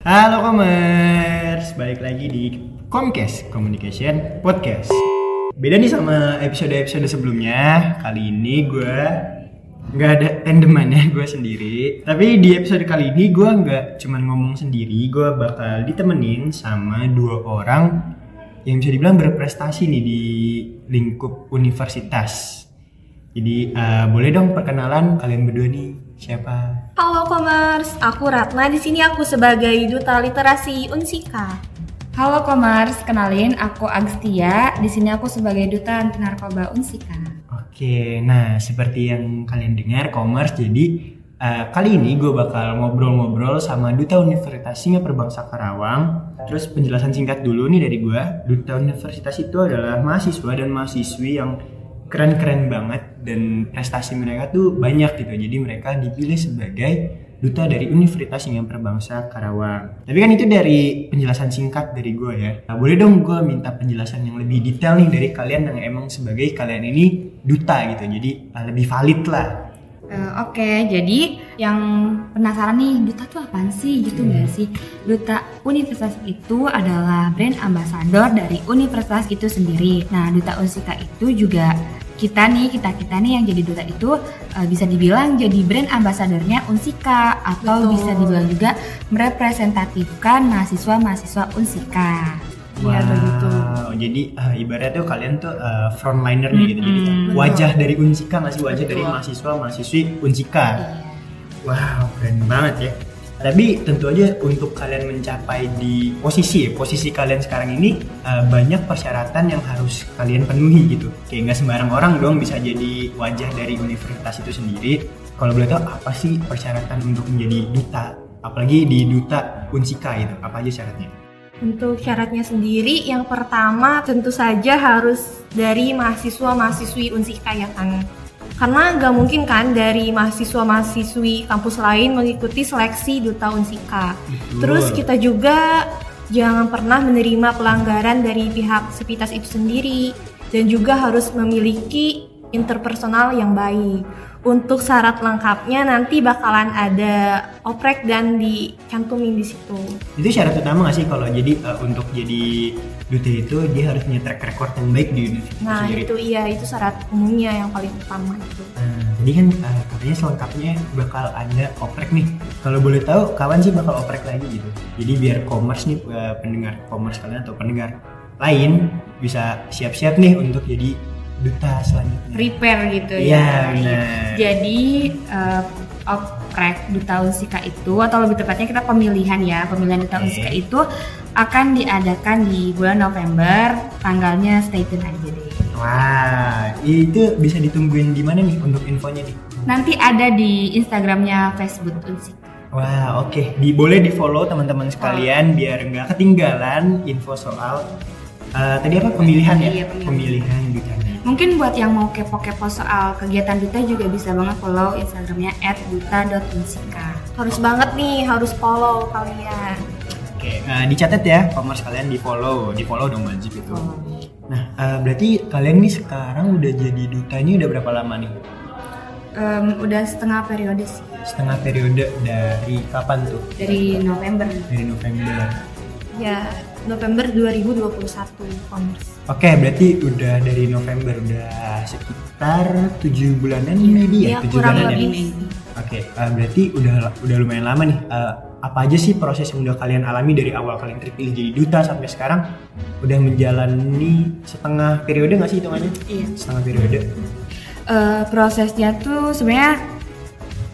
Halo Commerce, balik lagi di Comcast Communication Podcast. Beda nih sama episode-episode sebelumnya. Kali ini gue nggak ada tandemannya gue sendiri. Tapi di episode kali ini gue nggak cuman ngomong sendiri, gue bakal ditemenin sama dua orang yang bisa dibilang berprestasi nih di lingkup universitas. Jadi eh, boleh dong perkenalan kalian berdua nih siapa? Halo Commerce, aku Ratna. Di sini aku sebagai duta literasi Unsika. Halo Komars, kenalin aku Agstia. Di sini aku sebagai duta anti narkoba Unsika. Oke, nah seperti yang kalian dengar commerce jadi eh, kali ini gue bakal ngobrol-ngobrol sama Duta Universitas Singapura Bangsa Karawang. Terus penjelasan singkat dulu nih dari gue. Duta Universitas itu adalah mahasiswa dan mahasiswi yang keren-keren banget dan prestasi mereka tuh banyak gitu. Jadi mereka dipilih sebagai duta dari Universitas Singapura Bangsa Karawang. Tapi kan itu dari penjelasan singkat dari gue ya. Nah, boleh dong gue minta penjelasan yang lebih detail nih dari kalian yang emang sebagai kalian ini duta gitu. Jadi uh, lebih valid lah. Eh, Oke, jadi yang penasaran nih, duta tuh apaan sih gitu nggak sih? Duta universitas itu adalah brand ambassador dari universitas itu sendiri. Nah, duta Unsika itu juga kita nih, kita kita nih yang jadi duta itu eh, bisa dibilang jadi brand ambasadornya Unsika atau Betul. bisa dibilang juga merepresentatifkan mahasiswa-mahasiswa Unsika. Iya, begitu. Jadi uh, ibaratnya tuh kalian tuh uh, frontlinernya gitu. Jadi wajah dari Unsika nggak sih wajah dari Betul. mahasiswa mahasiswi Unsika. Iya. Wow, keren banget ya. Tapi tentu aja untuk kalian mencapai di posisi ya, posisi kalian sekarang ini uh, banyak persyaratan yang harus kalian penuhi gitu. Kayak nggak sembarang orang dong bisa jadi wajah dari universitas itu sendiri. Kalau boleh tahu apa sih persyaratan untuk menjadi duta? Apalagi di duta Unsika itu, apa aja syaratnya? Untuk syaratnya sendiri, yang pertama tentu saja harus dari mahasiswa-mahasiswi Unsika ya kan. Karena nggak mungkin kan dari mahasiswa-mahasiswi kampus lain mengikuti seleksi duta Unsika. Betul. Terus kita juga jangan pernah menerima pelanggaran dari pihak Sepitas itu sendiri dan juga harus memiliki interpersonal yang baik. Untuk syarat lengkapnya nanti bakalan ada oprek dan dicantumin di situ. itu syarat utama nggak sih kalau jadi uh, untuk jadi duta itu dia harus punya track record yang baik di universitas Nah sendiri. itu iya itu syarat umumnya yang paling utama itu. Nah, jadi kan uh, katanya selengkapnya bakal ada oprek nih. Kalau boleh tahu kapan sih bakal oprek lagi gitu. Jadi biar commerce nih uh, pendengar commerce kalian atau pendengar lain bisa siap-siap nih untuk jadi duta selanjutnya. Prepare gitu Iya, ya. benar. Jadi eh, oprek duta Unsika itu atau lebih tepatnya kita pemilihan ya pemilihan duta Oke. Unsika itu akan diadakan di bulan November tanggalnya stay tune aja deh. Wah, itu bisa ditungguin di mana nih untuk infonya nih? Nanti ada di Instagramnya Facebook Unsika. Wah, oke. Di boleh di follow teman-teman sekalian biar nggak ketinggalan info soal uh, tadi apa pemilihan ya? Iya, pemilihan. pemilihan dutanya. Mungkin buat yang mau kepo-kepo soal kegiatan duta juga bisa banget follow Instagramnya @duta.unsika. Harus banget nih harus follow kalian. Oke, uh, dicatat ya, commerce kalian di follow, di follow dong wajib itu. Nah, uh, berarti kalian nih sekarang udah jadi duta ini udah berapa lama nih? Em, udah setengah periode sih Setengah periode dari kapan tuh? dari November. Dari November. Ya November 2021 commerce. Oke, berarti udah dari November udah sekitar tujuh bulanan maybe ya, Iya, tujuh kurang bulanan ya? Oke, uh, berarti udah udah lumayan lama nih. Uh, apa aja sih proses yang udah kalian alami dari awal kalian terpilih jadi duta sampai sekarang? Udah menjalani setengah periode nggak sih hitungannya? Iya. Setengah periode. Eh, prosesnya tuh sebenarnya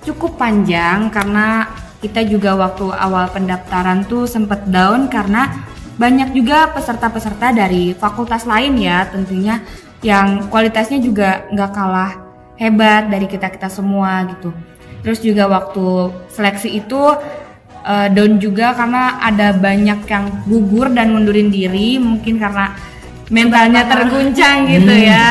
cukup panjang karena kita juga waktu awal pendaftaran tuh sempet down karena banyak juga peserta-peserta dari fakultas lain ya tentunya yang kualitasnya juga nggak kalah hebat dari kita kita semua gitu. Terus juga waktu seleksi itu eh, down juga karena ada banyak yang gugur dan mundurin diri mungkin karena mentalnya terguncang gitu Hmm. ya.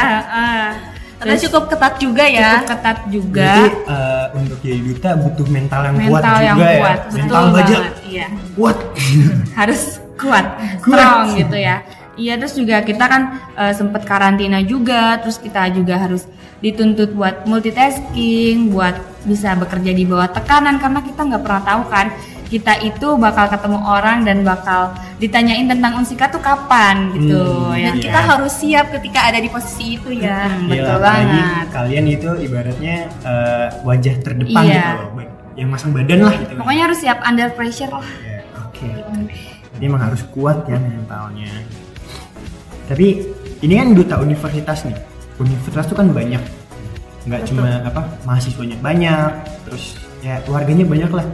Karena Terus cukup ketat juga ya. cukup ketat juga Berarti uh, untuk jadi duta butuh mental yang kuat mental yang juga kuat ya. betul Mental baja iya kuat. harus kuat strong gitu ya iya terus juga kita kan eh, sempet karantina juga terus kita juga harus dituntut buat multitasking buat bisa bekerja di bawah tekanan karena kita nggak pernah tahu kan kita itu bakal ketemu orang dan bakal ditanyain tentang Unsika tuh kapan gitu Hmm, ya. Dan Iya. kita harus siap ketika ada di posisi itu ya. Hmm, Iya, betul apalagi banget. Kalian itu ibaratnya eh, wajah terdepan Iya. gitu loh. Yang masang badan lah gitu. Pokoknya harus siap under pressure lah. Ya, Oke. Jadi emang harus kuat ya mentalnya. Tapi ini kan duta universitas nih. Universitas tuh kan banyak. Nggak Betul. cuma apa mahasiswanya banyak, terus ya warganya banyak lah.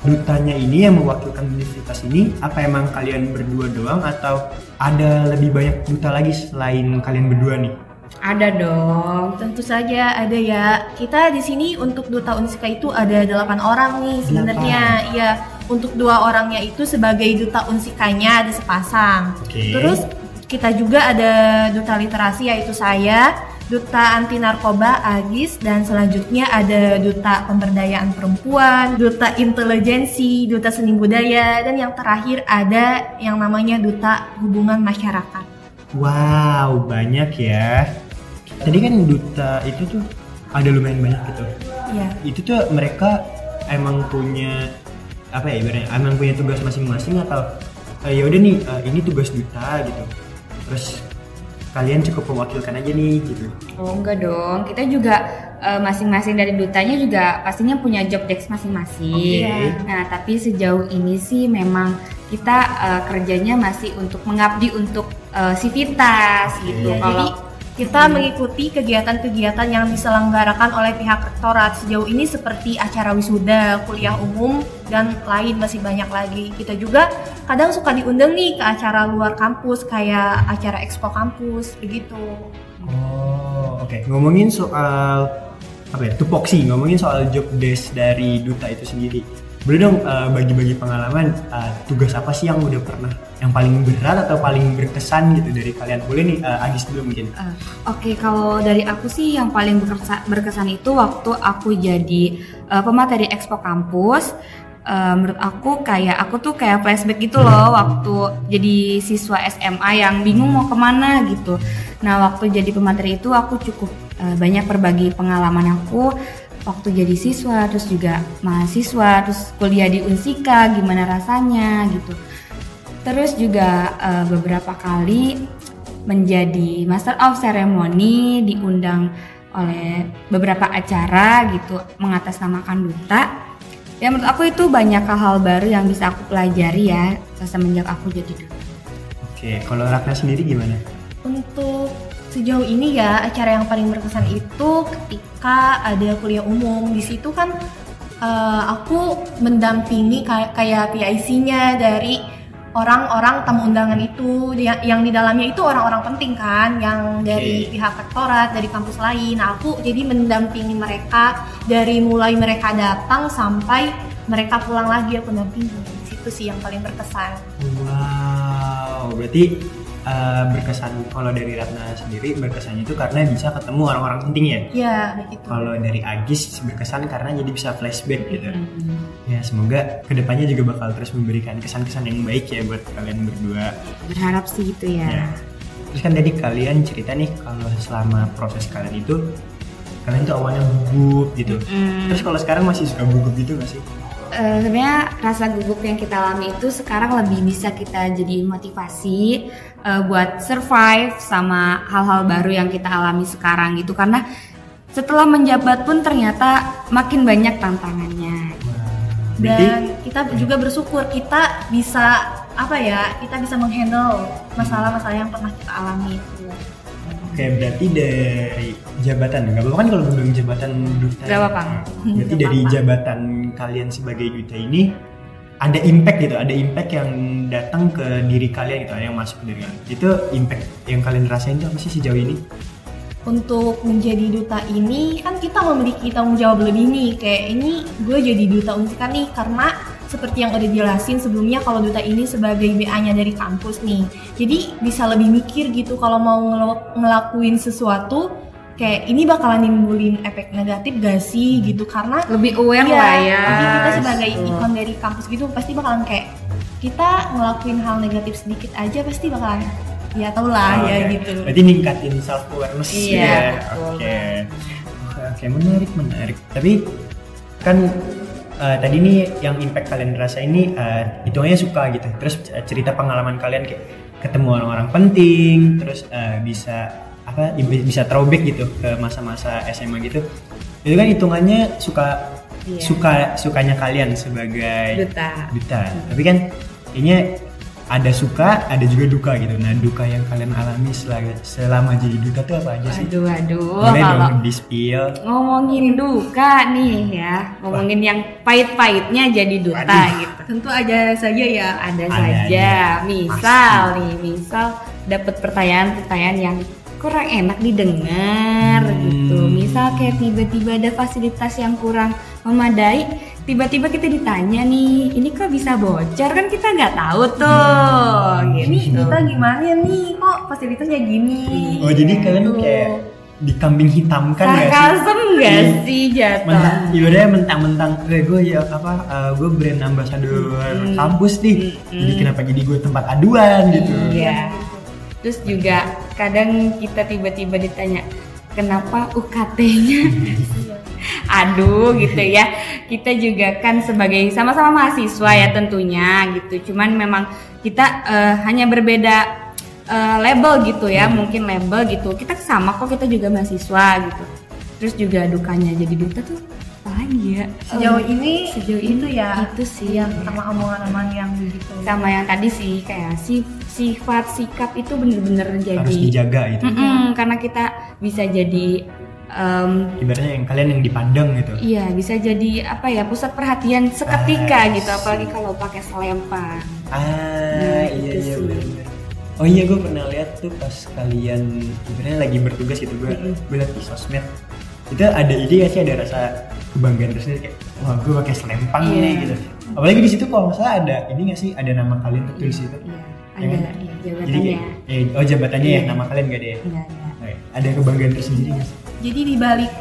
Dutanya ini yang mewakilkan universitas ini apa emang kalian berdua doang atau ada lebih banyak duta lagi selain kalian berdua nih? Ada dong. Tentu saja ada ya. Kita di sini untuk duta Unsika itu ada delapan orang nih sebenarnya. Iya, untuk dua orangnya itu sebagai duta Unsikanya ada sepasang. Oke. Terus kita juga ada duta literasi yaitu saya, duta anti narkoba Agis dan selanjutnya ada duta pemberdayaan perempuan, duta intelijensi, duta seni budaya dan yang terakhir ada yang namanya duta hubungan masyarakat. Wow, banyak ya. Tadi kan duta itu tuh ada lumayan banyak gitu. Iya. Itu tuh mereka emang punya apa ya ibaratnya emang punya tugas masing-masing atau eh, ya udah nih eh, ini tugas duta gitu. Terus kalian cukup mewakilkan aja nih gitu. Oh enggak dong, kita juga eh, masing-masing dari dutanya juga pastinya punya job desk masing-masing. Oke. Nah tapi sejauh ini sih memang kita eh, kerjanya masih untuk mengabdi untuk eh, Sivitas gitu. Iya, Jadi Kalau kita mengikuti kegiatan-kegiatan yang diselenggarakan oleh pihak rektorat sejauh ini seperti acara wisuda, kuliah umum, dan lain masih banyak lagi. Kita juga kadang suka diundang nih ke acara luar kampus kayak acara expo kampus begitu. Oh, oke. Ngomongin soal apa ya? Tupoksi, ngomongin soal job desk dari duta itu sendiri. Boleh dong eh, bagi-bagi pengalaman eh, tugas apa sih yang udah pernah yang paling berat atau paling berkesan gitu dari kalian? Boleh nih eh, Agis dulu mungkin. Eh, Oke, kalau dari aku sih yang paling berkesan, berkesan itu waktu aku jadi eh, pemateri expo kampus. Eh, menurut aku kayak aku tuh kayak flashback gitu loh waktu jadi siswa SMA yang bingung mau ke mana gitu. Nah waktu jadi pemateri itu aku cukup eh, banyak berbagi pengalaman aku waktu jadi siswa, terus juga mahasiswa, terus kuliah di Unsika gimana rasanya gitu. Terus juga eh, beberapa kali menjadi Master of Ceremony diundang oleh beberapa acara gitu mengatasnamakan duta. Ya menurut aku itu banyak hal-hal baru yang bisa aku pelajari ya semenjak aku jadi duta. Oke, kalau Rakna sendiri gimana? Untuk sejauh ini ya acara yang paling berkesan itu ketika ada kuliah umum. Di situ kan eh, aku mendampingi kayak kayak PIC-nya dari orang-orang tamu undangan itu. Yang, yang di dalamnya itu orang-orang penting kan yang dari Oke. pihak rektorat dari kampus lain. Nah aku jadi mendampingi mereka dari mulai mereka datang sampai mereka pulang lagi aku dampingi. Itu sih yang paling berkesan. Wow, berarti eh, berkesan kalau dari Ratna sendiri berkesannya itu karena bisa ketemu orang-orang penting ya. ya begitu Kalau dari Agis berkesan karena jadi bisa flashback gitu. Hmm. Ya semoga ke depannya juga bakal terus memberikan kesan-kesan yang baik ya buat kalian berdua. Berharap sih gitu ya. Ya. Terus kan tadi kalian cerita nih kalau selama proses kalian itu kalian tuh awalnya gugup gitu. Mm. Terus kalau sekarang masih suka gugup gitu gak sih? Eh, sebenarnya rasa gugup yang kita alami itu sekarang lebih bisa kita jadi motivasi eh, buat survive sama hal-hal baru yang kita alami sekarang gitu. Karena setelah menjabat pun ternyata makin banyak tantangannya. Dan kita juga bersyukur kita bisa apa ya kita bisa menghandle masalah-masalah yang pernah kita alami itu Oke, berarti dari jabatan, nggak apa-apa kan kalau bilang jabatan duta. Nggak apa-apa. Nah, Berarti dari jabatan kalian sebagai duta ini ada impact gitu, ada impact yang datang ke diri kalian gitu, yang masuk ke diri kalian. Itu impact yang kalian rasain itu apa sih sejauh ini? untuk menjadi duta ini kan kita memiliki tanggung jawab lebih nih kayak ini gue jadi duta Unsika nih karena seperti yang udah jelasin sebelumnya kalau duta ini sebagai BA-nya dari kampus nih jadi bisa lebih mikir gitu kalau mau ngel- ngelakuin sesuatu kayak ini bakalan nimbulin efek negatif gak sih gitu karena Lebih aware Iya, lah ya. jadi kita sebagai ikon dari kampus gitu pasti bakalan kayak kita ngelakuin hal negatif sedikit aja pasti bakalan ya tau lah ya Oke. gitu Berarti ningkatin self awareness Iya, ya. Oke. Oke, Oke, menarik, menarik. Tapi kan eh, tadi nih yang impact kalian rasa ini eh, hitungannya suka gitu. Terus eh, cerita pengalaman kalian kayak ketemu orang-orang penting, terus eh, bisa apa bisa throwback gitu ke masa-masa SMA gitu. Itu kan hitungannya suka Iya. suka sukanya kalian sebagai Duta. duta. Tapi kan kayaknya ada suka, ada juga duka gitu. Nah, duka yang kalian alami selama, selama jadi duta tuh apa aja sih? Aduh aduh Boleh kalau dong di spill. ngomongin duka nih ya, ngomongin yang pahit-pahitnya jadi duta Waduh. gitu. Tentu aja saja ya. Ada Ada saja, aja. misal nih, misal dapat pertanyaan-pertanyaan yang kurang enak didengar Hmm. gitu. Misal kayak tiba-tiba ada fasilitas yang kurang memadai, tiba-tiba kita ditanya nih, ini kok bisa bocor kan kita nggak tahu tuh, Hmm. gitu. Ini kita gimana nih? Kok fasilitasnya gini? Oh, jadi kalian Gitu. kayak dikambing hitamkan gak sih? Sarkasem nggak Iya. sih jatuh? Mentang, ibaratnya mentang-mentang gue gue ya apa eh, gue brand ambassador Hmm. kampus nih jadi kenapa jadi gue tempat aduan gitu Iya. Terus juga kadang kita tiba-tiba ditanya kenapa UKT-nya aduh gitu ya. Kita juga kan sebagai sama-sama mahasiswa ya tentunya gitu. Cuman memang kita eh, hanya berbeda eh, label gitu ya, mungkin label gitu. Kita sama kok kita juga mahasiswa gitu. Terus juga dukanya jadi duta tuh apa lagi ya? Sejauh Eh, ini sejauh itu ini ya itu sih yang sama omongan-omongan yang begitu. sama yang tadi sih kayak si sifat sikap itu bener-bener jadi harus dijaga gitu. Mm-mm, karena kita bisa jadi em, ibaratnya yang kalian yang dipandang gitu. Iya bisa jadi apa ya pusat perhatian seketika Ah, gitu apalagi kalau pakai selempang ah Nah, iya itu iya benar oh iya gue pernah lihat tuh pas kalian ibaratnya lagi bertugas gitu gue Mm-mm. gue liat di sosmed. Itu ada ide gak sih ada rasa kebanggaan tersendiri kayak wah gue pakai selempang Iya. nih gitu. Apalagi di situ kalau nggak salah ada ini gak sih ada nama kalian tertulis itu. iya. Ya ada kan? iya, jadi jabatannya kayak, eh, oh jabatannya ya Iya. nama kalian gak ada ya Enggak. Oke, ada kebanggaan tersendiri gak sih Jadi di balik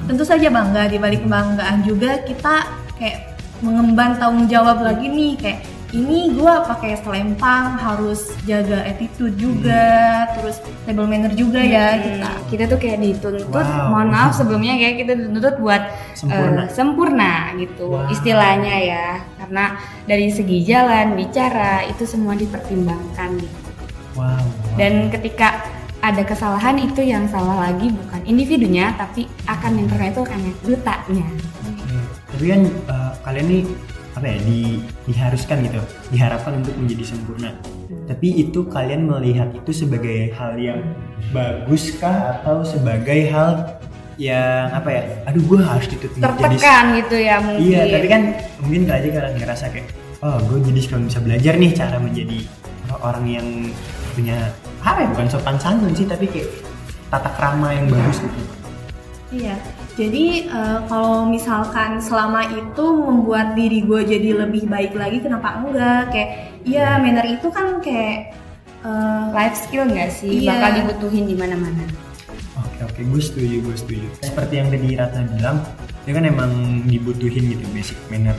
tentu saja bangga di balik kebanggaan juga kita kayak mengemban tanggung jawab lagi nih kayak ini gua pakai selempang harus jaga attitude juga terus table manner juga ya kita Hmm, kita tuh kayak dituntut Wow. mohon maaf sebelumnya kayak kita dituntut buat Sempurna. eh, sempurna gitu Wow. istilahnya ya karena dari segi jalan bicara itu semua dipertimbangkan gitu wow, wow. dan ketika ada kesalahan itu yang salah lagi bukan individunya tapi akan yang itu akan yang dutanya Oke. tapi kan eh, kalian nih apa ya di, diharuskan gitu diharapkan untuk menjadi sempurna. Tapi itu kalian melihat itu sebagai hal yang bagus kah atau sebagai hal yang apa ya aduh gue harus jadi tertekan gitu ya mungkin. Iya, tapi kan mungkin aja kalian ngerasa kayak, oh gue jadi cuma bisa belajar nih cara menjadi orang yang punya apa ya bukan sopan santun sih tapi kayak tata krama yang bagus gitu. Iya, jadi eh, kalau misalkan selama itu membuat diri gue jadi lebih baik lagi, kenapa enggak? Kayak, iya manner itu kan kayak eh, life skill nggak sih Iya. bakal dibutuhin di mana-mana Oke oke, gue setuju gue setuju. Seperti yang tadi Ratna bilang, dia kan emang dibutuhin gitu basic manner.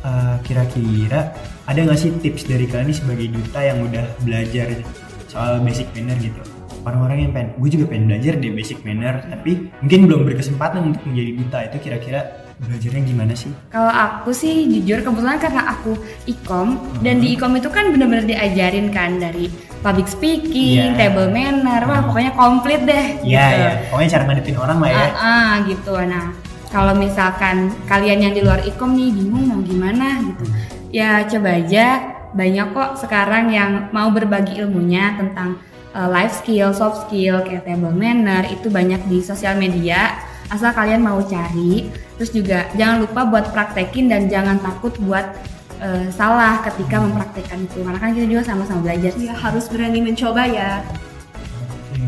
Eh, Kira-kira ada nggak sih tips dari kalian nih sebagai duta yang udah belajar soal basic manner gitu? Orang-orang yang pengen, gue juga pengen belajar deh basic manner, tapi mungkin belum berkesempatan untuk menjadi duta itu kira-kira belajarnya gimana sih? Kalau aku sih jujur kebetulan karena aku ikom dan di ikom itu kan bener-bener diajarin kan dari public speaking, Iya. table manner, wah pokoknya komplit deh. Iya gitu. ya, pokoknya cara ngadepin orang lah ya. Ah, ah, gitu. Nah, kalau misalkan kalian yang di luar ikom nih bingung mau gimana gitu, ya coba aja banyak kok sekarang yang mau berbagi ilmunya tentang uh, life skill, soft skill, kayak table manner itu banyak di sosial media. Asal kalian mau cari, terus juga jangan lupa buat praktekin dan jangan takut buat uh, salah ketika mempraktekkan itu. Karena kan kita juga sama-sama belajar. ya harus berani mencoba ya. Oke,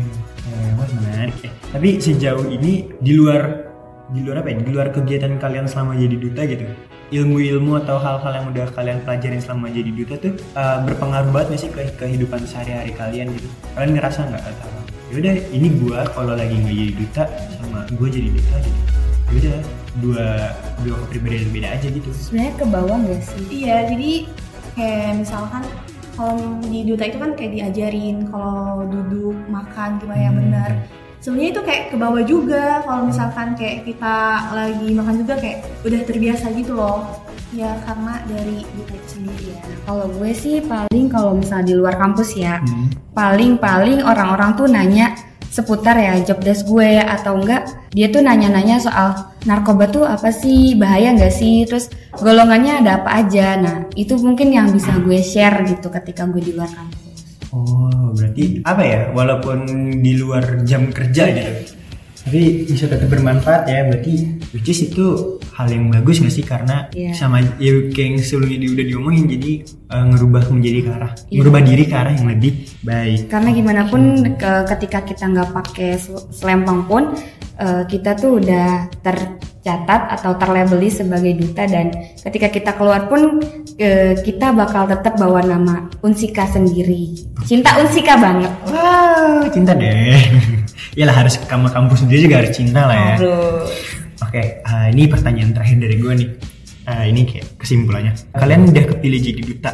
eh, wah menarik ya. Tapi sejauh ini di luar di luar apa ya? Di luar kegiatan kalian selama jadi duta gitu, ilmu-ilmu atau hal-hal yang udah kalian pelajarin selama jadi duta tuh eh, berpengaruh banget nggak sih ke kehidupan sehari-hari kalian gitu? Kalian ngerasa nggak atau yaudah ini gua kalau lagi nggak jadi duta sama gua jadi duta gitu. Yaudah dua dua kepribadian beda aja gitu. Sebenarnya ke bawah nggak sih? Iya, jadi kayak misalkan kalau di duta itu kan kayak diajarin kalau duduk makan gimana yang Hmm. benar. Sebenarnya itu kayak ke bawah juga kalau misalkan kayak kita lagi makan juga kayak udah terbiasa gitu loh. Ya karena dari itu sendiri ya. Kalau gue sih paling kalau misalnya di luar kampus ya, Hmm. paling-paling orang-orang tuh nanya seputar ya job desk gue atau enggak dia tuh nanya-nanya soal narkoba tuh apa sih bahaya nggak sih terus golongannya ada apa aja nah itu mungkin yang bisa gue share gitu ketika gue di luar kampus Oh, berarti apa ya? Walaupun di luar jam kerja gitu, tapi bisa tetap bermanfaat ya. Berarti which is itu hal yang bagus nggak sih? Karena Iya. sama ya kayak yang sebelumnya di- udah diomongin, jadi eh, ngerubah menjadi ke arah, Iya. merubah diri ke arah yang lebih baik. karena gimana pun ke- ketika kita nggak pakai sel- selempang pun eh, kita tuh udah tercatat atau terlabeli sebagai duta dan ketika kita keluar pun eh, kita bakal tetap bawa nama Unsika sendiri cinta Unsika banget Wah, cinta deh. Yalah harus kamar kampus sendiri juga harus cinta lah ya. Oke, eh, ini pertanyaan terakhir dari gue nih. Eh, ini kayak kesimpulannya. Kalian udah kepilih jadi duta.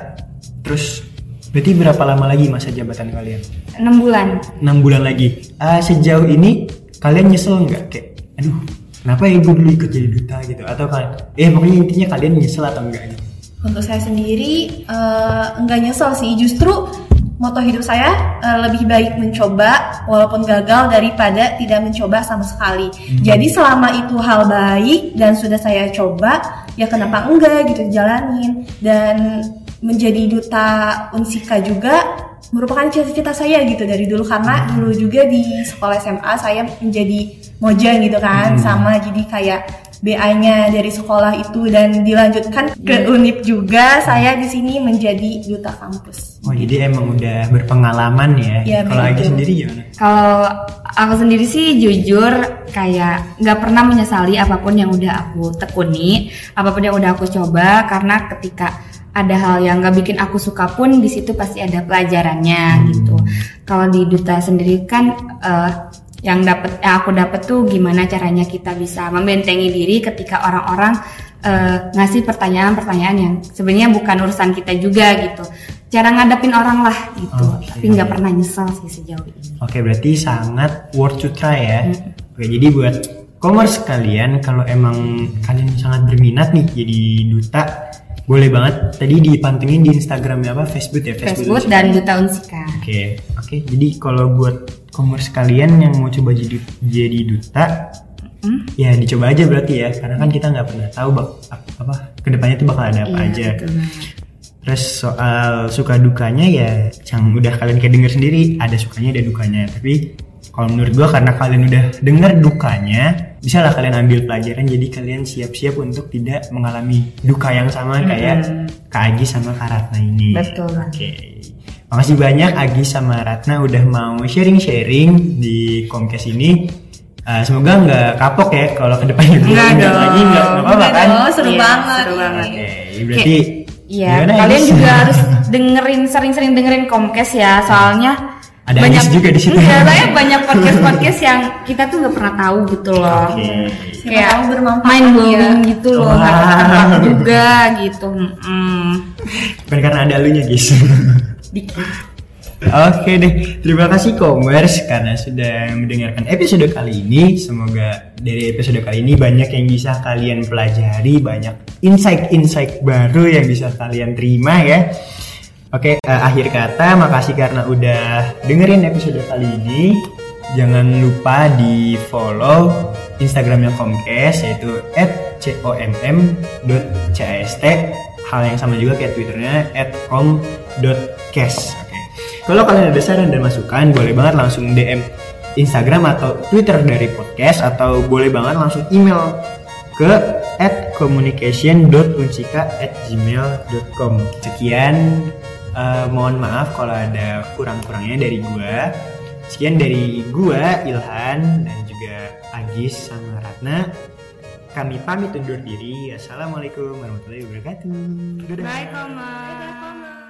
Terus berarti berapa lama lagi masa jabatan kalian? 6 bulan 6 bulan lagi. Eh, sejauh ini kalian nyesel nggak kayak, aduh, kenapa ya gue dulu ikut jadi duta gitu? Atau kan, eh pokoknya intinya kalian nyesel atau enggak gitu? Untuk saya sendiri eh, enggak nyesel sih, justru moto hidup saya eh, lebih baik mencoba walaupun gagal daripada tidak mencoba sama sekali. Jadi selama itu hal baik dan sudah saya coba, ya kenapa enggak gitu jalanin dan menjadi duta Unsika juga merupakan cita-cita saya gitu dari dulu karena dulu juga di sekolah SMA saya menjadi mojang gitu kan sama jadi kayak BA-nya dari sekolah itu dan dilanjutkan ke Unip juga saya di sini menjadi duta kampus. Oh jadi emang udah berpengalaman ya? Iya, Kalau. Agi sendiri gimana? Kalau aku sendiri sih jujur kayak nggak pernah menyesali apa pun yang udah aku tekuni, apa pun yang udah aku coba karena ketika ada hal yang nggak bikin aku suka pun di situ pasti ada pelajarannya gitu. Kalau di duta sendiri kan eh, yang dapat yang aku dapat tuh gimana caranya kita bisa membentengi diri ketika orang-orang eh, ngasih pertanyaan-pertanyaan yang sebenarnya bukan urusan kita juga gitu. Cara ngadapin orang lah gitu. Oke. Tapi nggak pernah nyesel sih sejauh ini. Oke berarti sangat worth to try ya. Oke jadi buat commerce kalian kalau emang kalian sangat berminat nih jadi duta boleh banget tadi dipantengin di Instagramnya apa Facebook ya Facebook Unsika. dan Duta Unsika. Oke oke jadi kalau buat commerce kalian yang mau coba jadi jadi duta Hmm? ya dicoba aja berarti ya karena kan kita nggak pernah tahu bak apa ke depannya tuh bakal ada apa Iya, aja. betul. Terus soal suka dukanya ya yang udah kalian kayak denger sendiri ada sukanya ada dukanya tapi kalau menurut gua karena kalian udah denger dukanya bisa lah kalian ambil pelajaran jadi kalian siap-siap untuk tidak mengalami duka yang sama kayak Kak Agi sama Kak Ratna ini. Betul. Oke. Makasih banyak Agi sama Ratna udah mau sharing-sharing di Comcast ini. Eh, semoga nggak kapok ya kalau ke depannya Nggak dong. lagi nggak apa-apa kan? Oh, seru Iya, banget. seru banget. Oke, berarti Iya, kalian juga harus dengerin sering-sering dengerin Comcast ya, soalnya Ada Agis juga di situ. Iya, saya banyak podcast-podcast yang kita tuh nggak pernah tahu gitu loh. Oke. Siapa Kayak tahu bermanfaat mind blowing ya. gitu loh, nggak ketebak juga gitu. Mm-mm. Bukan karena ada alunya guys. Dikit. Oke deh, terima kasih Commerce karena sudah mendengarkan episode kali ini. Semoga dari episode kali ini banyak yang bisa kalian pelajari, banyak insight-insight baru yang bisa kalian terima ya. Oke, eh, akhir kata makasih karena udah dengerin episode kali ini. Jangan lupa di follow Instagramnya Comcast yaitu @comm.cast. Hal yang sama juga kayak twitternya @com.cast. Oke. Kalau kalian ada saran dan masukan, boleh banget langsung DM Instagram atau Twitter dari podcast atau boleh banget langsung email ke at communication.unsika@gmail.com. Sekian, eh, mohon maaf kalau ada kurang-kurangnya dari gua. Sekian dari gua, Ilhan dan juga Agis sama Ratna. Kami pamit undur diri. Assalamualaikum warahmatullahi wabarakatuh. Dadah. Bye, Commerce.